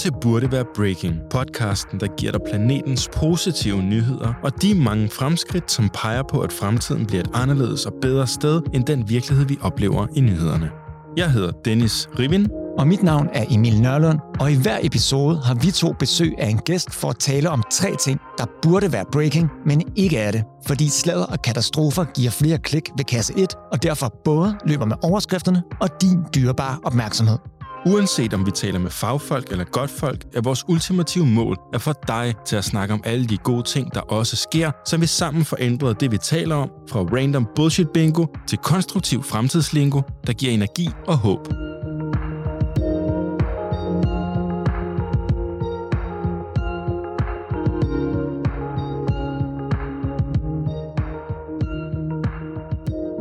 til Burde Være Breaking, podcasten, der giver dig planetens positive nyheder og de mange fremskridt, som peger på, at fremtiden bliver et anderledes og bedre sted end den virkelighed, vi oplever i nyhederne. Jeg hedder Dennis Rivin. Og mit navn er Emil Nørlund, og i hver episode har vi to besøg af en gæst for at tale om tre ting, der burde være breaking, men ikke er det. Fordi sladder og katastrofer giver flere klik ved kasse 1, og derfor både løber med overskrifterne og din dyrebare opmærksomhed. Uanset om vi taler med fagfolk eller godtfolk, er vores ultimative mål at få dig til at snakke om alle de gode ting, der også sker, så vi sammen får ændret det, vi taler om, fra random bullshit bingo til konstruktiv fremtidslingo, der giver energi og håb.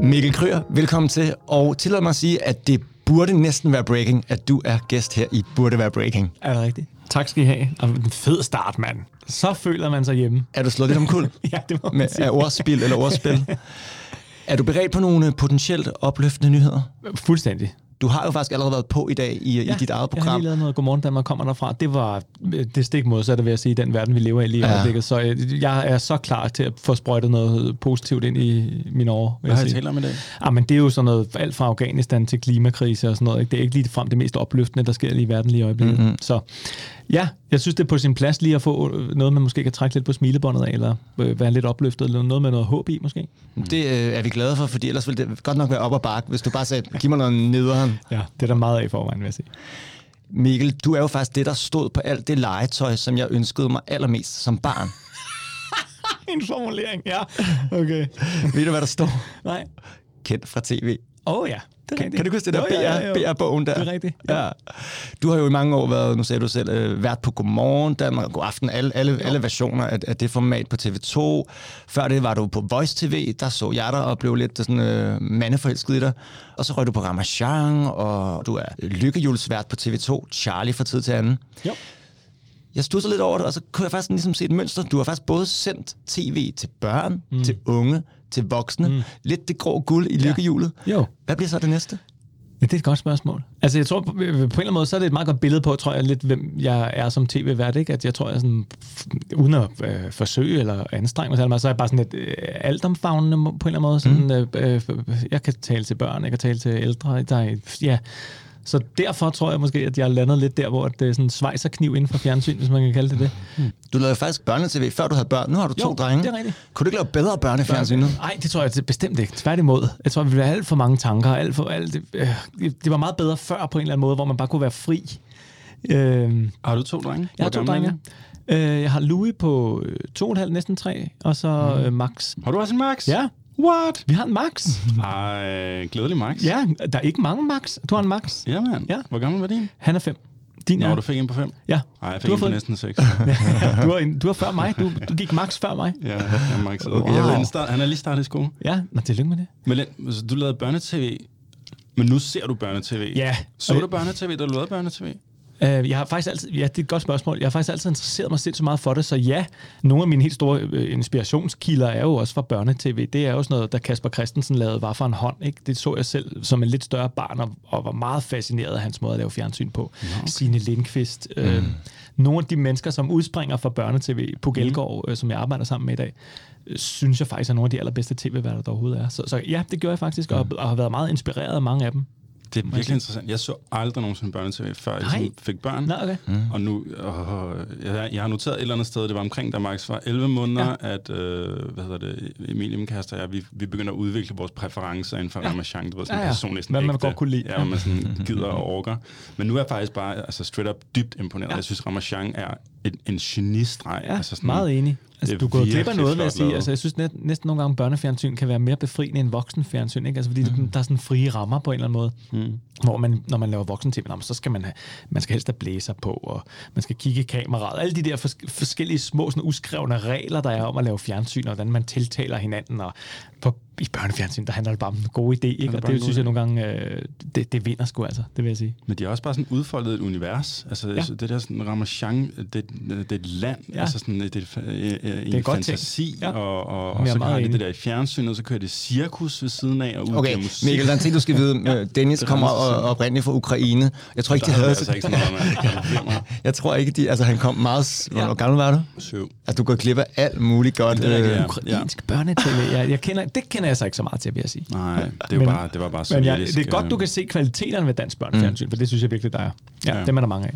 Mikkel Kryer, velkommen til, og tillad mig at sige, at det burde næsten være breaking, at du er gæst her i Burde Være Breaking. Er det rigtigt? Tak skal I have. Og en fed start, mand. Så føler man sig hjemme. Er du slået lidt om kul? ja, det må man Med, sige. af ordspil eller ordspil? er du beredt på nogle potentielt opløftende nyheder? Fuldstændig. Du har jo faktisk allerede været på i dag i, ja, i dit eget Jeg har program. lige lavet noget Godmorgen Danmark kommer derfra. Det var øh, det stik modsatte, vil jeg sige, den verden, vi lever i lige i Ja. øjeblikket. Så øh, jeg er så klar til at få sprøjtet noget positivt ind i mine år. Hvad har jeg I talt om i dag? Ah, men det er jo sådan noget, alt fra Afghanistan til klimakrise og sådan noget. Ikke? Det er ikke lige frem det mest opløftende, der sker lige i verden lige i øjeblikket. Mhm. Mm-hmm. Så ja, jeg synes, det er på sin plads lige at få øh, noget, man måske kan trække lidt på smilebåndet af, eller øh, være lidt opløftet, eller noget med noget håb i måske. Det øh, er vi glade for, fordi ellers ville det godt nok være op og bakke, hvis du bare sagde, giv mig noget nederen. Ja, det er der meget af i forvejen, vil jeg sige. Mikkel, du er jo faktisk det, der stod på alt det legetøj, som jeg ønskede mig allermest som barn. En formulering, ja. Okay. Ved du, hvad der står? Nej. Kendt fra tv. Åh oh, ja, det Kan, kan du huske det der Jo, jo. BR, BR-bogen der? Det er rigtigt, ja. Ja. Du har jo i mange år været, nu sagde du selv, øh, vært på Godmorgen Danmark, God Aften, alle, alle, alle versioner af, af det format på TV2. Før det var du på Voice TV, der så jeg dig og blev lidt sådan, øh, mandeforelsket i dig. Og så røg du på Ramachan, og du er lykkehjulsvært på TV2, Charlie fra tid til anden. Jo. Jeg stod lidt over det, og så kunne jeg faktisk ligesom se et mønster. Du har faktisk både sendt tv til børn, mm. til unge, til voksne. Mm. Lidt det grå guld i lykkehjulet. Jo. Hvad bliver så det næste? Ja, det er et godt spørgsmål. Altså, jeg tror, på, på en eller anden måde, så er det et meget godt billede på, tror jeg, lidt, hvem jeg er som tv-vært, ikke? At jeg tror, jeg sådan, uden at øh, forsøge eller anstrenge mig meget, så er jeg bare sådan lidt øh, altomfavnende på en eller anden måde. Sådan, mm. øh, øh, jeg kan tale til børn, jeg kan tale til ældre. Der er, ja. Så derfor tror jeg måske, at jeg er landet lidt der, hvor det er sådan en svejserkniv inden for fjernsyn, hvis man kan kalde det det. Du lavede faktisk børnetv, før du havde børn. Nu har du to Jo, drenge. det er rigtigt. Kunne du ikke lave bedre børnefjernsyn nu? Nej, det tror jeg bestemt ikke. Tværtimod. Jeg tror, vi ville have alt for mange tanker. Alt for, alt, øh, det, det var meget bedre før på en eller anden måde, hvor man bare kunne være fri. Øh, Har du to drenge? Jeg har to drenge. Øh, jeg har Louis på to og en halv, næsten tre, og så øh, Max. Har du også en Max? Ja, What? vi har en Max. Ej, glædelig Max. ja, der er ikke mange Max. Du har en Max. Ja, mand. Ja. Hvor gammel var din? Han er fem. Din Nå, er... du fik en på fem? Ja. Nej, jeg Du fik har en på fået- næsten seks. du, er en, du er før mig. Du, du gik Max før mig. ja, jeg Max. Okay, Wow. jeg ved, han, start, han er lige startet i skole. Ja, nå, tillykke med det. Men altså, du lavede børnetv, men nu ser du børnetv. Ja. Så du børnetv, da du lavede børnetv? Øh, jeg har faktisk altid, ja, det er et godt spørgsmål. Jeg har faktisk altid interesseret mig sindssygt meget for det, så ja, nogle af mine helt store øh, inspirationskilder er jo også fra børnetv. Det er jo sådan noget, der Kasper Christensen lavede, var for en hånd. Ikke? Det så jeg selv som en lidt større barn, og, og var meget fascineret af hans måde at lave fjernsyn på. Okay. Signe Lindqvist. Øh, nogle af de mennesker, som udspringer fra børnetv på Gelgård, øh, som jeg arbejder sammen med i dag, synes jeg faktisk er nogle af de allerbedste tv-værter, der overhovedet er. Så, så ja, det gjorde jeg faktisk, og, og har været meget inspireret af mange af dem. Det er virkelig interessant. Jeg så aldrig nogensinde børnetv, før jeg Nej. ligesom fik børn. Nå, okay. Mm. Og nu, øh, jeg, jeg har noteret et eller andet sted, det var omkring, da Max var 11 måneder, ja. at, øh, hvad hedder det, Emilie, min kæreste og jeg, vi, vi begynder at udvikle vores præferencer inden for ja. Ramachan, du ved, sådan Ja, ja, personligt. Sådan Hvad man ægte. godt kunne lide. Ja, man sådan gider og orker. Men nu er jeg faktisk bare, altså straight up, dybt imponeret. Ja. Jeg synes, Ramachan er en, en genistreg. Ja, altså sådan, meget enig. Altså, det du er går glip af noget, vil jeg sige. Altså, jeg synes net, næsten nogle gange, børnefjernsyn kan være mere befriende end voksenfjernsyn. Ikke? Altså, fordi mm. der er sådan frie rammer på en eller anden måde. Mm. Hvor man, når man laver voksen-tv, nå, men så skal man, have, man skal helst have blæser på, og man skal kigge i kameraet. Alle de der fors- forskellige små sådan uskrevne regler, der er om at lave fjernsyn, og hvordan man tiltaler hinanden, og på i børnefjernsyn, der handler det bare om en god idé, ikke? og det synes jeg nogle gange, øh, det, det vinder sgu altså, det vil jeg sige. Men de er også bare sådan udfoldet et univers. Altså ja. det der sådan Ramachan, det, det er et land, ja. altså sådan det, det, det, det er en fantasi, ja. og, og, og så har de det der i fjernsynet, og så kører det cirkus ved siden af og ud Okay, musik. Mikkel, der er en ting, du skal vide. Dennis kommer oprindeligt fra Ukraine. Jeg tror ikke, de havde... Altså ikke sådan noget, jeg tror ikke, de... Altså, han kom meget... Hvor gammel var du? Syv. Altså, du går glip af alt muligt godt. Det er øh, ukrainsk ja. børnetv. Jeg, jeg kender, det kender jeg så ikke så meget til, vil jeg sige. Nej, det, er men, bare, det var bare men ja, det er godt, du kan se kvaliteterne ved dansk børnefjernsyn, mm. for det synes jeg virkelig, der er. Ja, ja. dem er der mange af.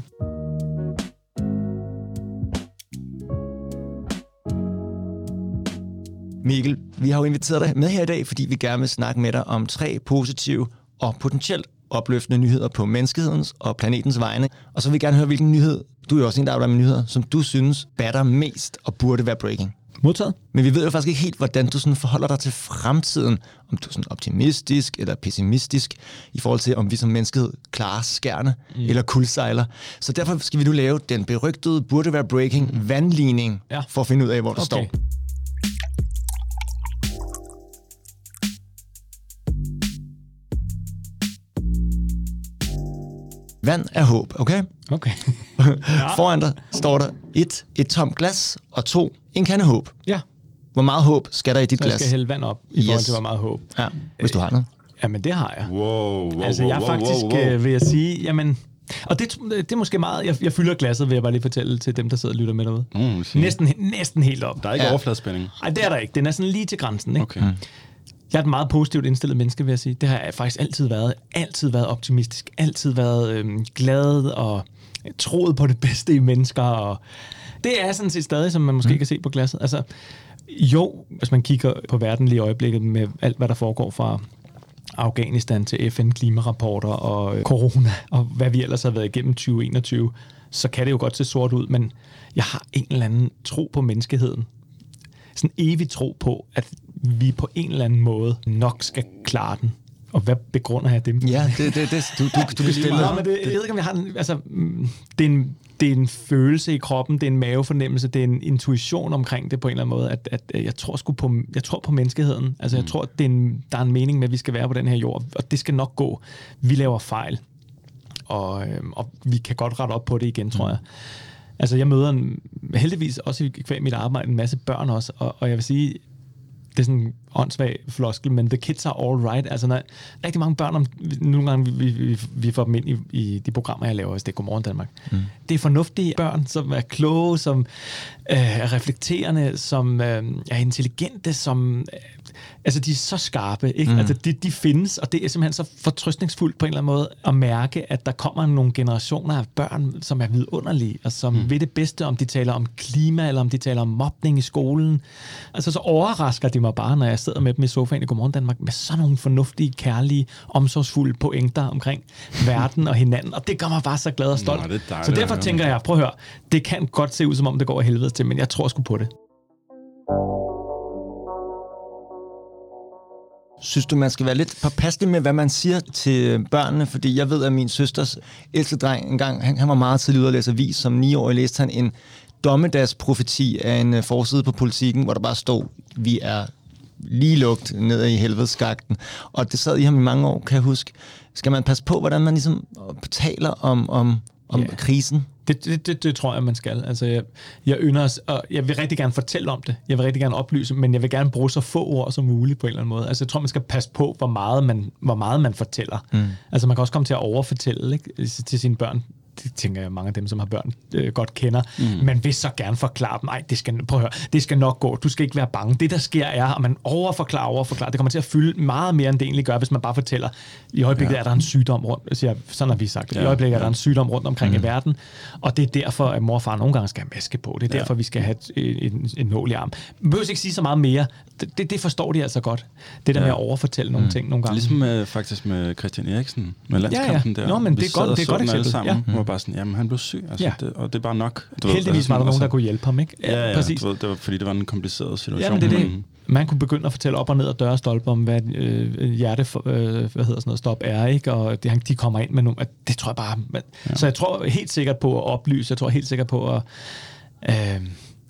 Mikkel, vi har jo inviteret dig med her i dag, fordi vi gerne vil snakke med dig om tre positive og potentielt opløftende nyheder på menneskehedens og planetens vegne. Og så vil vi gerne høre, hvilken nyhed, du er jo også en, der arbejder med nyheder, som du synes batter mest og burde være breaking. Modtaget. Men vi ved jo faktisk ikke helt, hvordan du sådan forholder dig til fremtiden. Om du er sådan optimistisk eller pessimistisk i forhold til, om vi som menneskehed klarer skærne mm. eller kuldsejler. Så derfor skal vi nu lave den berygtede, burde være breaking, mm. vandligning, ja. for at finde ud af, hvor du okay. står. Vand er håb, okay? Okay. Ja. Foran dig står der et, et tomt glas, og to, en kande håb. Ja. Hvor meget håb skal der i dit glas? Jeg skal hælde vand op, i yes. forhold til, hvor meget håb. Ja, hvis du har noget. Jamen, det har jeg. Wow, wow, altså, jeg wow, faktisk, wow, wow. Øh, vil jeg sige, jamen, og det, det er måske meget... Jeg, jeg fylder glasset, vil jeg bare lige fortælle til dem, der sidder og lytter med derude. Mm, næsten, næsten helt op. Der er ikke ja. overfladspænding? Nej, det er der ikke. Det er næsten lige til grænsen. Ikke? Okay. Mm. Jeg er et meget positivt indstillet menneske, vil jeg sige. Det har jeg faktisk altid været. Altid været optimistisk. Altid været øhm, glad og troet på det bedste i mennesker. Og det er sådan set stadig, som man måske mm. kan se på glasset. Altså, jo, hvis man kigger på verden lige i øjeblikket med alt, hvad der foregår fra Afghanistan til FN-klimarapporter og øh, corona, og hvad vi ellers har været igennem 2021, så kan det jo godt se sort ud, men jeg har en eller anden tro på menneskeheden. Sådan en evig tro på, at vi på en eller anden måde nok skal klare den. Og hvad begrunder jeg det Ja, det, det, det du, du, du kan stille Nå, men det, jeg ved ikke, om jeg har en, altså, mm, det er en, det er en følelse i kroppen, det er en mavefornemmelse, det er en intuition omkring det på en eller anden måde, at, at jeg tror sgu på, jeg tror på menneskeheden. Altså, jeg mm. tror, at det er en, der er en mening med, at vi skal være på den her jord, og det skal nok gå. Vi laver fejl, og, øhm, og vi kan godt rette op på det igen, tror mm. jeg. Altså, jeg møder en, heldigvis også i kvæg mit arbejde en masse børn også, og, og jeg vil sige, det er sådan en åndssvag floskel, men the kids are all right. Altså, når rigtig mange børn, om, nogle gange vi, vi, vi får dem ind i, i de programmer, jeg laver, altså det er Godmorgen Danmark. Mm. Det er fornuftige børn, som er kloge, som øh, er reflekterende, som øh, er intelligente, som... Altså, de er så skarpe, ikke? Mm. Altså, de, de findes, og det er simpelthen så fortrystningsfuldt på en eller anden måde at mærke, at der kommer nogle generationer af børn, som er vidunderlige, og som mm. ved det bedste, om de taler om klima, eller om de taler om mobning i skolen. Altså, så overrasker de mig bare, når jeg sidder med dem i sofaen i Godmorgen Danmark, med sådan nogle fornuftige, kærlige, omsorgsfulde pointer omkring verden og hinanden, og det gør mig bare så glad og stolt. Nå, dejligt, så derfor tænker jeg, prøv at høre, det kan godt se ud, som om det går af helvede til, men jeg tror sgu på det. Synes du, man skal være lidt påpasselig med, hvad man siger til børnene? Fordi jeg ved, at min søsters ældste dreng engang, han, han var meget tidlig ude at læse avis. Som niårig læste han en dommedagsprofeti af en øh, forside på politikken, hvor der bare stod, vi er lige lugt ned i helvedeskagten. Og det sad i ham i mange år, kan jeg huske. Skal man passe på, hvordan man ligesom taler om, om, om yeah. krisen? Det, det, det, det tror jeg, man skal. Altså, jeg, jeg ynder og jeg vil rigtig gerne fortælle om det. Jeg vil rigtig gerne oplyse, men jeg vil gerne bruge så få ord som muligt på en eller anden måde. Altså, jeg tror, man skal passe på, hvor meget man, hvor meget man fortæller. Mm. Altså, man kan også komme til at overfortælle ikke, til sine børn det tænker jeg, mange af dem, som har børn, øh, godt kender. Mm. Man vil så gerne forklare dem, nej, det skal, prøv at høre, det skal nok gå, du skal ikke være bange. Det, der sker, er, at man overforklarer, overforklarer. Det kommer til at fylde meget mere, end det egentlig gør, hvis man bare fortæller, i øjeblikket ja. er der en sygdom rundt, siger, sådan har vi sagt, ja. i øjeblikket ja. er der en sygdom rundt omkring mm. i verden, og det er derfor, at mor og far nogle gange skal have maske på. Det er ja. derfor, vi skal have en, en, en nål i arm. Man behøver ikke sige så meget mere. Det, det, det forstår de altså godt. Det der ja. med at overfortælle nogle mm. ting nogle gange. Ligesom med, faktisk med Christian Eriksen, med landskampen ja, ja. der. Nå, men det er godt, det er godt eksempel. Sammen, ja. Var bare sådan, jamen han blev syg, altså, ja. det, og det er bare nok. Du Heldigvis ved, var der nogen, der kunne hjælpe ham, ikke? Ja, ja, Præcis. Ved, det var, fordi det var en kompliceret situation. Ja, men det er det. Man kunne begynde at fortælle op og ned og døre stolpe om, hvad øh, hjerte, øh, hvad hedder sådan noget, stop er, ikke? Og det, de kommer ind med nogle, det tror jeg bare, man, ja. så jeg tror helt sikkert på at oplyse, jeg tror helt sikkert på at, øh,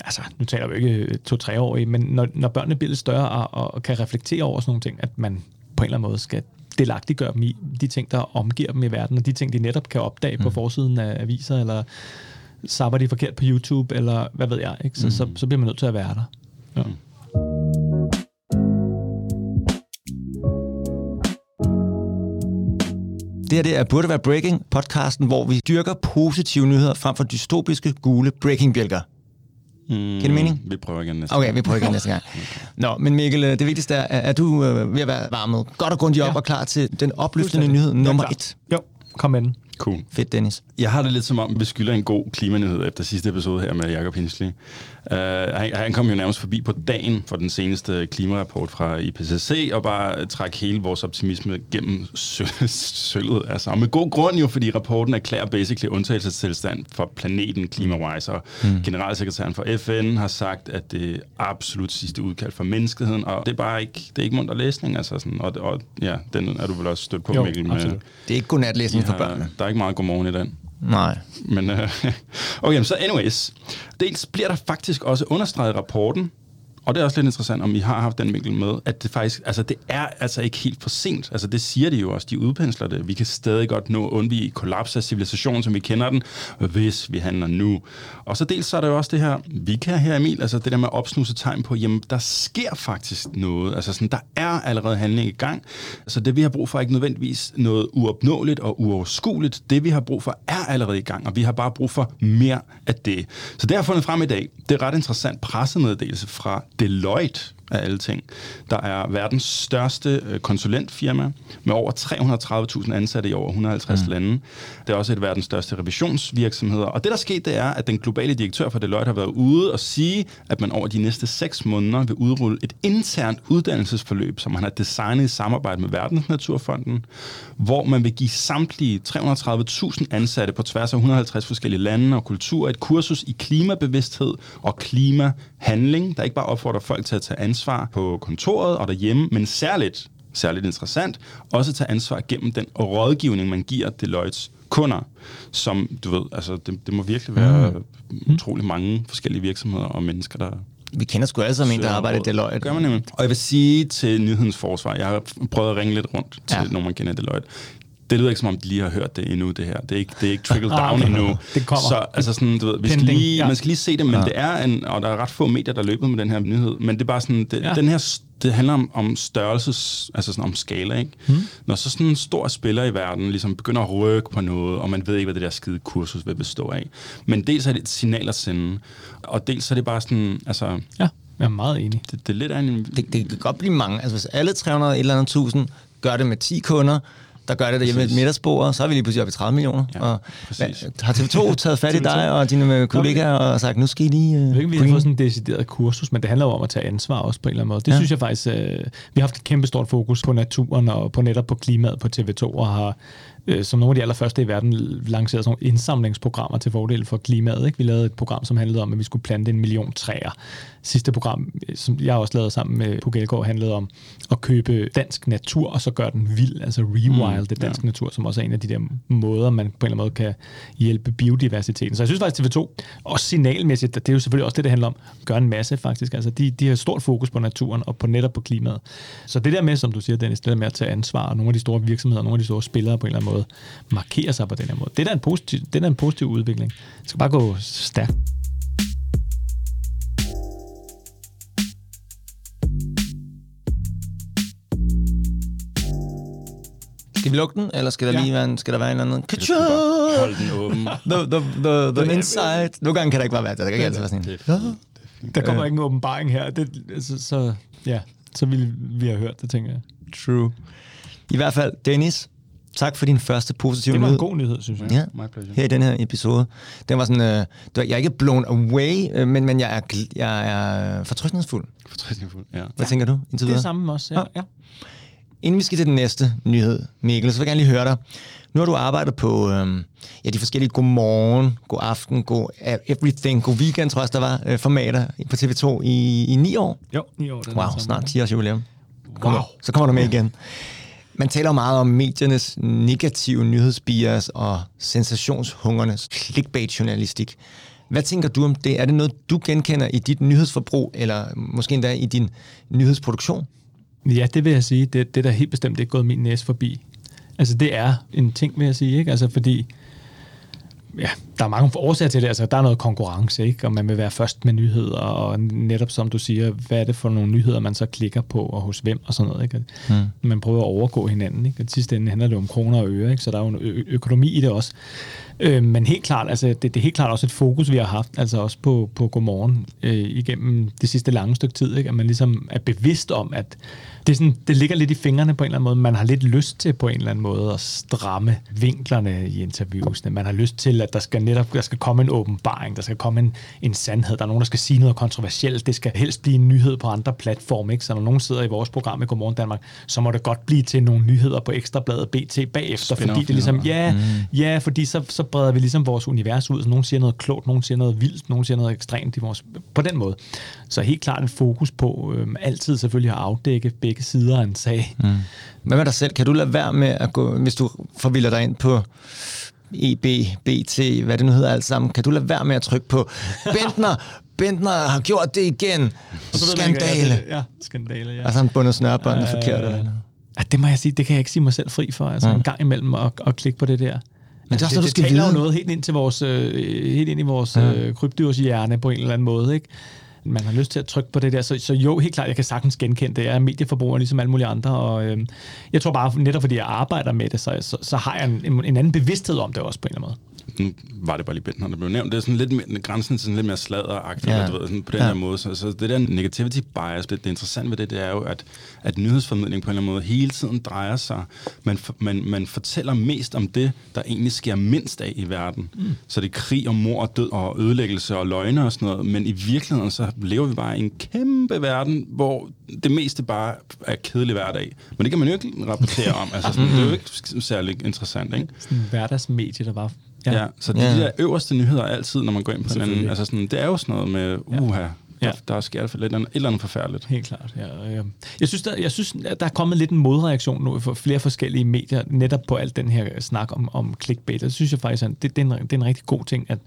altså nu taler vi ikke to-treårige, men når, når børnene bliver lidt større og, og kan reflektere over sådan nogle ting, at man på en eller anden måde skal delagtiggøre dem i de ting, der omgiver dem i verden, og de ting, de netop kan opdage mm. på forsiden af aviser, eller sabber de forkert på YouTube, eller hvad ved jeg, ikke? Så, mm. så, så bliver man nødt til at være der. Ja. Mm. Det her det er Burde Være Breaking, podcasten, hvor vi dyrker positive nyheder frem for dystopiske gule breaking-bjælker. Mm, Kan det mening? Vi prøver igen næste Okay, vi prøver igen næste gang. Nå, men Mikkel, det vigtigste er, er du øh, ved at være varmet godt og grundigt op ja. og klar til den opløftende nyhed nummer et? Jo, kom med den. Cool. Fedt, Dennis. Jeg har det lidt som om, vi skylder en god klimanyhed efter sidste episode her med Jacob Hinsley. Uh, han, han kom jo nærmest forbi på dagen for den seneste klimarapport fra IPCC, og bare træk hele vores optimisme gennem sølvet. Altså, med god grund jo, fordi rapporten erklærer basically undtagelsestilstand for planeten klimawise, og mm. generalsekretæren for FN har sagt, at det er absolut sidste udkald for menneskeheden, og det er bare ikke, det er ikke munter læsning, altså sådan, og, og ja, den er du vel også stødt på, jo, Mikkel. Med, det er ikke godnatlæsning for børnene. Der er ikke meget godmorgen i den. Nej. Men, øh, okay, så anyways. Dels bliver der faktisk også understreget i rapporten, og det er også lidt interessant, om I har haft den vinkel med, at det faktisk, altså det er altså ikke helt for sent. Altså det siger de jo også, de udpensler det. Vi kan stadig godt nå undvige kollaps af civilisationen, som vi kender den, hvis vi handler nu. Og så dels så er der jo også det her, vi kan her Emil, altså det der med at opsnuse tegn på, jamen der sker faktisk noget. Altså sådan, der er allerede handling i gang. Så det vi har brug for er ikke nødvendigvis noget uopnåeligt og uoverskueligt. Det vi har brug for er allerede i gang, og vi har bare brug for mere af det. Så det har jeg fundet frem i dag. Det er ret interessant pressemeddelelse fra Deloitte af alle ting, der er verdens største øh, konsulentfirma med over 330.000 ansatte i over 150 mm. lande. Det er også et verdens største revisionsvirksomheder. Og det, der skete, det er, at den globale direktør for Deloitte har været ude og sige, at man over de næste seks måneder vil udrulle et internt uddannelsesforløb, som man har designet i samarbejde med Verdensnaturfonden, hvor man vil give samtlige 330.000 ansatte på tværs af 150 forskellige lande og kulturer et kursus i klimabevidsthed og klimahandling, der ikke bare opfordrer folk til at tage ansvar på kontoret og derhjemme, men særligt, særligt interessant, også tage ansvar gennem den rådgivning, man giver Deloittes kunder, som du ved, altså det, det må virkelig være mm. utrolig mange forskellige virksomheder og mennesker, der vi kender sgu alle sammen en, der arbejder i Deloitte. Gør man nemlig. Og jeg vil sige til nyhedens forsvar, jeg har prøvet at ringe lidt rundt til ja. nogen, man kender Deloitte det lyder ikke som om, de lige har hørt det endnu, det her. Det er ikke, det er ikke trickled down ah, endnu. Det kommer. Så altså sådan, du ved, vi skal lige, ja. man skal lige se det, men ja. det er en, og der er ret få medier, der løber med den her nyhed, men det er bare sådan, det, ja. den her, det handler om, om størrelses, altså sådan om skala, ikke? Hmm. Når så sådan en stor spiller i verden ligesom begynder at rykke på noget, og man ved ikke, hvad det der skide kursus vil bestå af. Men dels er det et signal at sende, og dels er det bare sådan, altså... Ja. Jeg er meget enig. Det, det er lidt af en... Det, det kan godt blive mange. Altså, hvis alle 300 eller andet tusind gør det med 10 kunder, der gør det derhjemme med et middagsbord, så er vi lige pludselig oppe i 30 millioner. Ja, og præcis. har TV2 taget fat i dig og dine kollegaer og sagt, nu skal I lige... Uh, ved vi har fået sådan en decideret kursus, men det handler jo om at tage ansvar også på en eller anden måde. Det ja. synes jeg faktisk, uh, vi har haft et kæmpe stort fokus på naturen og på netop på klimaet på TV2, og har øh, som nogle af de allerførste i verden lancerede sådan nogle indsamlingsprogrammer til fordel for klimaet. Ikke? Vi lavede et program, som handlede om, at vi skulle plante en million træer. Sidste program, som jeg også lavede sammen med Pugelgaard, handlede om at købe dansk natur, og så gøre den vild, altså rewild mm, det dansk ja. natur, som også er en af de der måder, man på en eller anden måde kan hjælpe biodiversiteten. Så jeg synes faktisk, TV2, også signalmæssigt, det er jo selvfølgelig også det, det handler om, gør en masse faktisk. Altså, de, de har stort fokus på naturen og på netop på klimaet. Så det der med, som du siger, Dennis, det der med at tage ansvar, og nogle af de store virksomheder, nogle af de store spillere på en eller anden måde, markerer sig på den her måde. Det er en positiv, det er en positiv udvikling. Det skal bare gå stærkt. Skal vi lukke den, eller skal der ja. lige være en, skal der være en eller anden... Hold den åben. the, the, the, the inside. Nogle gange kan der ikke bare være det. Der kan ikke altid være sådan en. Der kommer ikke en åbenbaring her. Det, altså, så, ja, så vil vi have hørt det, tænker jeg. True. I hvert fald, Dennis, tak for din første positive nyhed. Det var en god nyhed, synes jeg. Ja, My pleasure. her i den her episode. Den var sådan, øh, jeg er ikke blown away, øh, men, men jeg er, jeg er fortrystningsfuld. Fortrystningsfuld, ja. Hvad ja. tænker du indtil videre? Det er samme også, ja. ja. ja. Inden vi skal til den næste nyhed, Mikkel, så vil jeg gerne lige høre dig. Nu har du arbejdet på øh, ja, de forskellige god morgen, god aften, god everything, god weekend, tror jeg, der var øh, formater på TV2 i, i ni år. Jo, ni år. Den wow, snart 10 års jubilæum. Wow. Så kommer du med igen. Man taler meget om mediernes negative nyhedsbias og sensationshungernes clickbait-journalistik. Hvad tænker du om det? Er det noget, du genkender i dit nyhedsforbrug, eller måske endda i din nyhedsproduktion? Ja, det vil jeg sige. Det, det er da helt bestemt ikke gået min næse forbi. Altså, det er en ting, vil jeg sige, ikke? Altså, fordi ja, der er mange årsager til det. Altså, der er noget konkurrence, ikke? og man vil være først med nyheder, og netop som du siger, hvad er det for nogle nyheder, man så klikker på, og hos hvem, og sådan noget. Ikke? Mm. Man prøver at overgå hinanden. Ikke? Og sidste ende handler det om kroner og øre, ikke? så der er jo en ø- økonomi i det også. Øh, men helt klart, altså, det, det er helt klart også et fokus, vi har haft, altså også på, på Godmorgen øh, igennem det sidste lange stykke tid, ikke? at man ligesom er bevidst om, at det, er sådan, det ligger lidt i fingrene på en eller anden måde. Man har lidt lyst til på en eller anden måde at stramme vinklerne i interviewsene. Man har lyst til, at der skal netop der skal komme en åbenbaring, der skal komme en, en sandhed, der er nogen, der skal sige noget kontroversielt. Det skal helst blive en nyhed på andre platforme. Ikke? Så når nogen sidder i vores program i Godmorgen Danmark, så må det godt blive til nogle nyheder på Ekstrabladet BT bagefter, fordi det ligesom, ja, mm. ja, fordi så, så breder vi ligesom vores univers ud. Så nogen siger noget klogt, nogen siger noget vildt, nogen siger noget ekstremt i vores, på den måde. Så helt klart en fokus på øhm, altid selvfølgelig at afdække begge sider af en sag. Mm. Hvad med dig selv? Kan du lade være med at gå, hvis du forvilder dig ind på EB, BT, hvad det nu hedder alt sammen, kan du lade være med at trykke på Bentner, Bentner har gjort det igen. Skandale. Ja, skandale, ja. Altså han bundet snørbåndet øh, forkert eller noget. Ja, det må jeg sige, det kan jeg ikke sige mig selv fri for, altså mm. en gang imellem at, at klikke på det der. Men det er også, det, det, du skal det taler jo noget helt ind, til vores, øh, helt ind i vores ja. øh, krybdyrshjerne på en eller anden måde, ikke? Man har lyst til at trykke på det der. Så, så jo, helt klart, jeg kan sagtens genkende det. Jeg er medieforbruger ligesom alle mulige andre, og øh, jeg tror bare, netop fordi jeg arbejder med det, så, så, så har jeg en, en anden bevidsthed om det også på en eller anden måde nu var det bare lige Bentner, der blev nævnt, det er sådan lidt mere, grænsen til sådan lidt mere sladderagtigt, ja. du ved, sådan på den ja. her måde. Så, så, det der negativity bias, det, det interessante ved det, det er jo, at, at nyhedsformidling på en eller anden måde hele tiden drejer sig, man, man, man fortæller mest om det, der egentlig sker mindst af i verden. Mm. Så det er krig og mor og død og ødelæggelse og løgne og sådan noget, men i virkeligheden så lever vi bare i en kæmpe verden, hvor det meste bare er kedelig hverdag. Men det kan man jo ikke rapportere om. Altså, sådan, det er jo ikke særlig interessant, ikke? Sådan en hverdagsmedie, der bare Ja. ja, så de ja. der øverste nyheder altid, når man går ind på den anden, altså sådan, det er jo sådan noget med, uha, ja. Der, der sker et eller, andet, et eller andet forfærdeligt. Helt klart, ja. ja. Jeg synes, der, jeg synes, at der er kommet lidt en modreaktion nu for flere forskellige medier, netop på alt den her snak om, om clickbait. Det synes jeg faktisk, at det, det, er en, det er en rigtig god ting, at,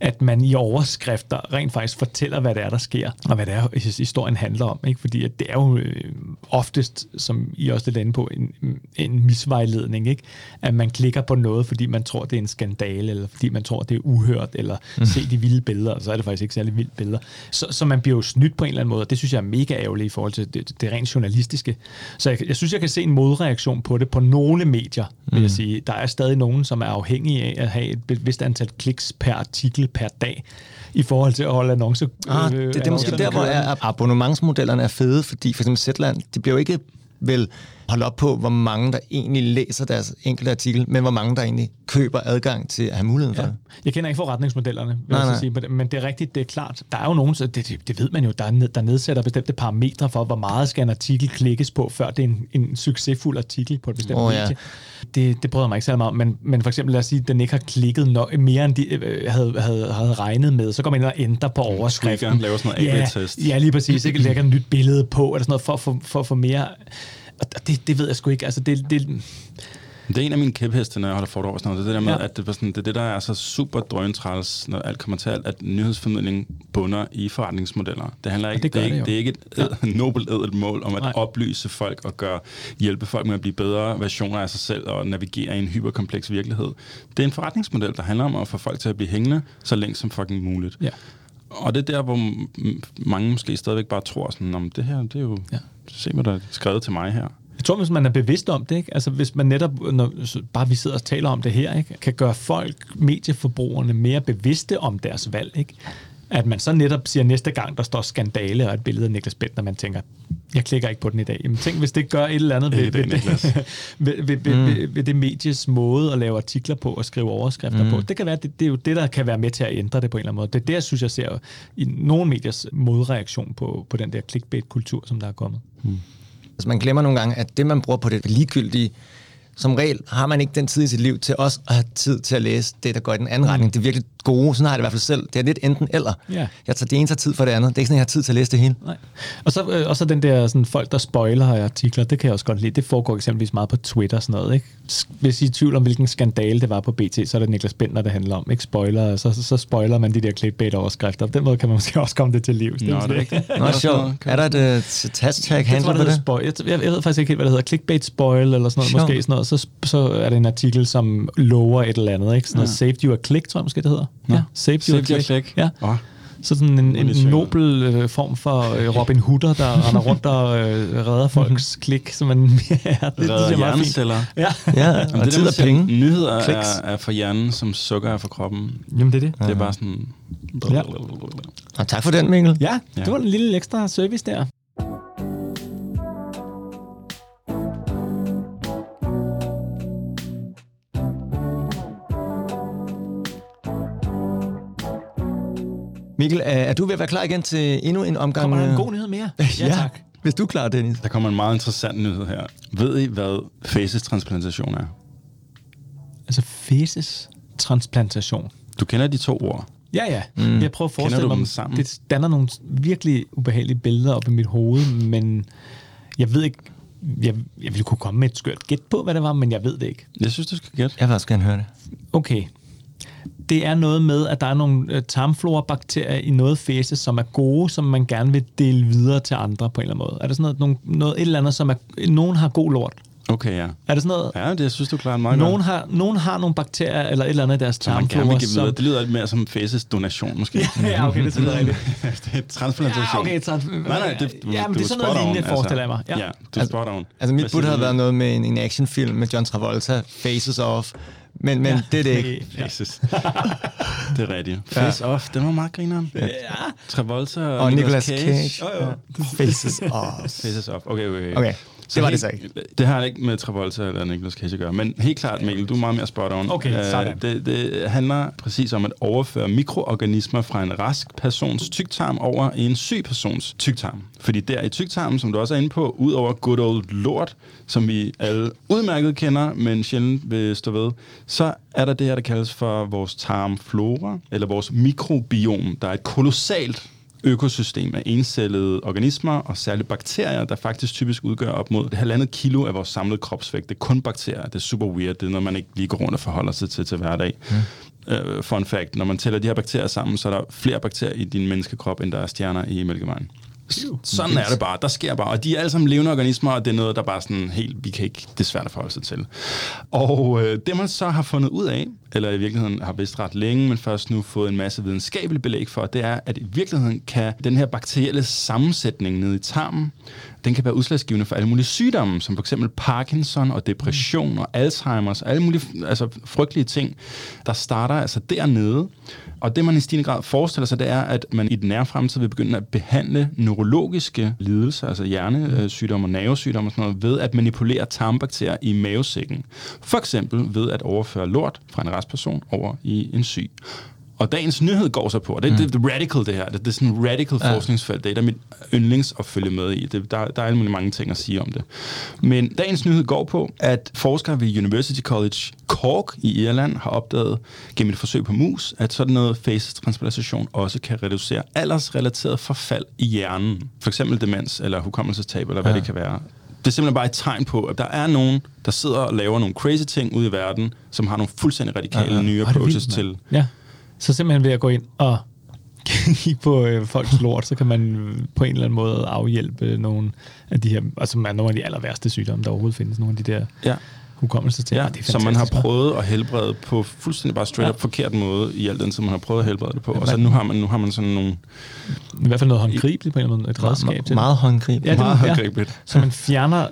at man i overskrifter rent faktisk fortæller, hvad det er, der sker, og hvad det er, historien handler om. Ikke? Fordi at det er jo øh, oftest, som I også lidt inde på, en, en misvejledning, ikke? at man klikker på noget, fordi man tror, det er en skandale, eller fordi man tror, det er uhørt, eller mm. se de vilde billeder, og så er det faktisk ikke særlig vilde billeder. Så, så man bliver jo snydt på en eller anden måde, og det synes jeg er mega ærgerligt i forhold til det, det rent journalistiske. Så jeg, jeg synes, jeg kan se en modreaktion på det på nogle medier, vil mm. jeg sige. Der er stadig nogen, som er afhængige af at have et vist antal kliks per artikel per dag i forhold til at holde annoncer. Ah, det, det er måske der, hvor abonnementsmodellerne er fede, fordi for eksempel Zetland, de bliver jo ikke vel holde op på, hvor mange der egentlig læser deres enkelte artikel, men hvor mange der egentlig køber adgang til at have muligheden for ja. det. Jeg kender ikke forretningsmodellerne, vil nej, jeg nej. sige, men det er rigtigt, det er klart. Der er jo nogen, det, det, det ved man jo, der, ned, der nedsætter bestemte parametre for, hvor meget skal en artikel klikkes på, før det er en, en succesfuld artikel på et bestemt oh, medie. Ja. Det, det bryder mig ikke særlig meget om, men, men for eksempel lad os sige, at den ikke har klikket nok, mere end de øh, havde, havde, havde regnet med, så går man ind og ændrer på overskriften. Trigger, laver sådan noget ja, ja, lige præcis. Ikke lægger et nyt billede på, eller sådan noget, for, for, for at få mere og det, det ved jeg sgu ikke. Altså, det, det, det er en af mine kæpheste, når jeg holder foredrag. Sådan noget. Det er det der med, ja. at det, sådan, det er det, der er så super drøntræls, når alt kommer til alt, at nyhedsformidling bunder i forretningsmodeller. Det handler ikke, det, det, er, ikke, det, det er ikke et ed, ja. nobelt edelt mål om at Nej. oplyse folk og gøre, hjælpe folk med at blive bedre versioner af sig selv og navigere i en hyperkompleks virkelighed. Det er en forretningsmodel, der handler om at få folk til at blive hængende så længe som fucking muligt. Ja. Og det er der, hvor mange måske stadigvæk bare tror sådan, om det her, det er jo, ja. Se hvad der er skrevet til mig her. Jeg tror, hvis man er bevidst om det, ikke? altså hvis man netop, når bare vi sidder og taler om det her, ikke? kan gøre folk, medieforbrugerne, mere bevidste om deres valg, ikke? at man så netop siger næste gang, der står skandale og et billede af Niklas Bent, når man tænker, jeg klikker ikke på den i dag. Jamen tænk, hvis det gør et eller andet ved, ved, det, ved, ved, mm. ved, ved det medies måde at lave artikler på og skrive overskrifter mm. på. Det kan være, det, det er jo det, der kan være med til at ændre det på en eller anden måde. Det er jeg synes, jeg ser i nogle mediers modreaktion på, på den der clickbait-kultur, som der er kommet. Mm. Altså man glemmer nogle gange, at det, man bruger på det ligegyldige som regel har man ikke den tid i sit liv til også at have tid til at læse det, der går i den anden mm. retning. Det er virkelig gode, sådan har jeg det i hvert fald selv. Det er lidt enten eller. Ja. Jeg tager det ene tager tid for det andet. Det er ikke sådan, jeg har tid til at læse det hele. Nej. Og så, øh, og så den der sådan, folk, der spoiler i artikler, det kan jeg også godt lide. Det foregår eksempelvis meget på Twitter og sådan noget. Ikke? Hvis I er i tvivl om, hvilken skandale det var på BT, så er det Niklas Bender, det handler om. Ikke spoiler, så, så, så spoiler man de der clickbait-overskrifter. På den måde kan man måske også komme det til livs. Nå, det er rigtigt. Nå, der sjovt. Er der et uh, hashtag Jeg handle tror, det på hedder det? Jeg, jeg, ved faktisk ikke helt, hvad det hedder. Clickbait spoil eller sådan noget. Måske sådan noget. Så, så er det en artikel, som lover et eller andet. Ikke? Sådan noget Ja. saved you a click, tror jeg måske, det hedder. Ja, saved you Saved a you a click. click. Ja. Åh, Så sådan en, en nobel øh, form for øh, Robin Hooder, der render rundt og øh, redder folks klik. Så man, ja, det, det, redder er fint. hjerneceller. Ja, Ja, Jamen, og det tid der, og siger, penge. nyheder Kliks. er, er for hjernen, som sukker er for kroppen. jamen det er det. Det er bare sådan... Ja. Og tak for den, Mikkel. Ja, Ja. det var en lille ekstra service der. Mikkel, er, du ved at være klar igen til endnu en omgang? Kommer der en øh, god nyhed mere? Ja, tak. Hvis du er klar, Dennis. Der kommer en meget interessant nyhed her. Ved I, hvad facestransplantation er? Altså fæses transplantation. Du kender de to ord. Ja, ja. Mm. Jeg prøver at forestille mig, sammen? det danner nogle virkelig ubehagelige billeder op i mit hoved, men jeg ved ikke, jeg, jeg ville kunne komme med et skørt gæt på, hvad det var, men jeg ved det ikke. Jeg synes, du skal gætte. Jeg vil også gerne høre det. Okay. Det er noget med, at der er nogle øh, tarmflora-bakterier i noget fæse, som er gode, som man gerne vil dele videre til andre på en eller anden måde. Er der sådan noget, nogle, noget et eller andet, som er, nogen har god lort? Okay, ja. Er det sådan noget, Ja, det jeg synes du klarer meget nogen godt. har, nogen har nogle bakterier eller et eller andet i deres Som tarmflora, give videre. Det lyder lidt mere som faces donation, måske. ja, okay, det er rigtigt. det er transplantation. Ja, okay, trans- Nej, nej, det, du, ja, men du det er sådan noget lignende, forestiller jeg mig. Ja. Ja, du er spot on. Altså, mit bud havde været noget med en, en actionfilm med John Travolta, Faces Off. Men, men Ja. det er det ikke. Faces. det er rigtigt. Face off, det var meget grineren. Ja. Travolta og, Og Nicolas Cage. Cage. Oh, jo. Faces Off. Faces off. Okay, okay. Okay, det var det så helt- Det har ikke med Travolta eller Nicolas Cage at gøre, men helt klart, Mikkel, du er meget mere spot on. Okay, sådan. det, det handler præcis om at overføre mikroorganismer fra en rask persons tyktarm over i en syg persons tyktarm. Fordi der i tyktarmen, som du også er inde på, ud over good old lort, som vi alle udmærket kender, men sjældent vil stå ved, så er der det her, der kaldes for vores tarmflora, eller vores mikrobiom, der er et kolossalt økosystem af encellede organismer og særligt bakterier, der faktisk typisk udgør op mod et halvandet kilo af vores samlede kropsvægt. Det er kun bakterier. Det er super weird. Det er noget, man ikke lige går rundt og forholder sig til til hverdag. Mm. Uh, fun fact. Når man tæller de her bakterier sammen, så er der flere bakterier i din menneskekrop, end der er stjerner i mælkevejen. Sådan er det bare. Der sker bare. Og de er alle sammen levende organismer, og det er noget, der bare sådan helt, vi kan ikke, det er svært at forholde sig til. Og øh, det man så har fundet ud af, eller i virkeligheden har vidst ret længe, men først nu fået en masse videnskabelig belæg for, det er, at i virkeligheden kan den her bakterielle sammensætning nede i tarmen, den kan være udslagsgivende for alle mulige sygdomme, som for eksempel Parkinson og depression og Alzheimer's, og alle mulige altså, frygtelige ting, der starter altså dernede. Og det man i stigende grad forestiller sig, det er, at man i den nære fremtid vil begynde at behandle neurologiske lidelser, altså hjernesygdomme og nervesygdomme og sådan noget, ved at manipulere tarmbakterier i mavesækken. For eksempel ved at overføre lort fra en restperson over i en syg. Og dagens nyhed går så på, og det, mm. det, det er radical det her, det, det er sådan en radical ja. forskningsfelt, det er af mit yndlings at følge med i. Det, der, der er alle mange ting at sige om det. Men dagens nyhed går på, at forskere ved University College Cork i Irland har opdaget gennem et forsøg på mus, at sådan noget facetransplantation også kan reducere aldersrelateret forfald i hjernen. For eksempel demens eller hukommelsestab, eller hvad Ja. det kan være. Det er simpelthen bare et tegn på, at der er nogen, der sidder og laver nogle crazy ting ude i verden, som har nogle fuldstændig radikale Ja, ja. nye approaches vildt, til. Ja. Så simpelthen ved at gå ind og kigge på øh, folks lort, så kan man øh, på en eller anden måde afhjælpe nogle af de her, altså nogle af de aller værste sygdomme, der overhovedet findes, nogle af de der Ja hukommelsesting. Ja, det er som man har prøvet at helbrede på fuldstændig bare straight Ja. up forkert måde i al den tid, man har prøvet at helbrede det på. Og Ja, så men- nu har man, nu har man sådan nogle I hvert fald noget håndgribeligt på en eller anden måde, et redskab Meget, til. meget håndgribelig. Ja, det- meget ja. håndgribeligt. Så man fjerner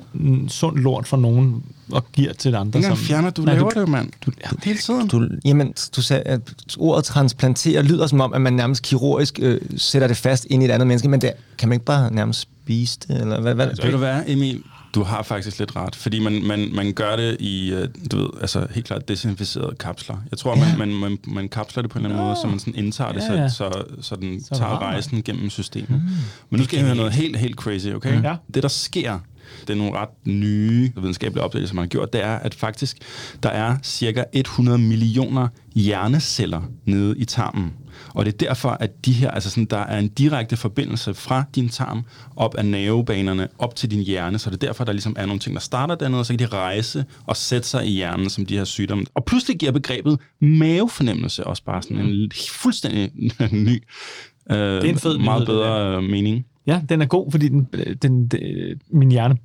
sund lort fra nogen og giver til andre. Ingen som, fjerner, du Nej, laver det jo, mand. Du, Det hele tiden. Du, jamen, du sagde, at ordet transplantere lyder som om, at man nærmest kirurgisk øh, sætter det fast ind i et andet menneske, men det, kan man ikke bare nærmest spise det? Eller hvad, hvad? Ved du hvad, Emil? Du har faktisk lidt ret, fordi man, man, man gør det i, øh, du ved, altså helt klart desinficerede kapsler. Jeg tror, Ja. man, man, man, man kapsler det på en eller anden måde, så man sådan indtager det, Ja, ja. så, så, så den Så tager rejsen gennem systemet. Men nu skal jeg høre noget helt, helt crazy, okay? Ja. Det, der sker, det er nogle ret nye videnskabelige opdagelser, man har gjort, det er, at faktisk der er cirka 100 millioner hjerneceller nede i tarmen. Og det er derfor, at de her, altså sådan, der er en direkte forbindelse fra din tarm op af nervebanerne op til din hjerne, så det er derfor, der ligesom er nogle ting, der starter dernede, og så kan de rejse og sætte sig i hjernen som de her sygdomme. Og pludselig giver begrebet mavefornemmelse også bare sådan en fuldstændig ny, øh, det er en fed meget nyhed, bedre det mening. Ja, den er god, fordi den, den, den, min hjerne,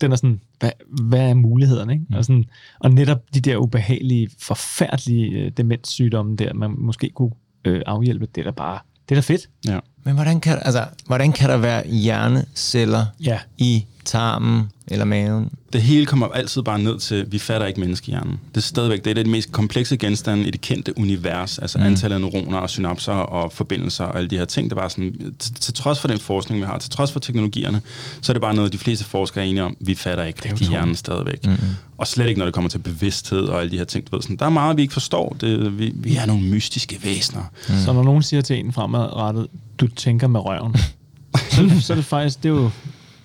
den er sådan, hvad, hvad er mulighederne? Ikke? Mm. Og, sådan, og netop de der ubehagelige, forfærdelige øh, demenssygdomme der, man måske kunne øh, afhjælpe, det er da bare, det er da fedt. Ja. Men hvordan kan, altså, hvordan kan der være hjerneceller ja. i tarmen eller maven? Det hele kommer altid bare ned til, vi fatter ikke menneskehjernen. Det er stadigvæk det, er det mest komplekse genstande i det kendte univers, altså mm. antallet af neuroner og synapser og forbindelser og alle de her ting. Det er bare sådan, til, til trods for den forskning, vi har, til trods for teknologierne, så er det bare noget, de fleste forskere er enige om, vi fatter ikke rigtig hjernen stadigvæk. Mm-hmm. Og slet ikke, når det kommer til bevidsthed og alle de her ting. Du ved, sådan, der er meget, vi ikke forstår. Det, vi, vi er nogle mystiske væsener. Mm. Så når nogen siger til en fremadrettet, du tænker med røven, så, så er det faktisk, det er jo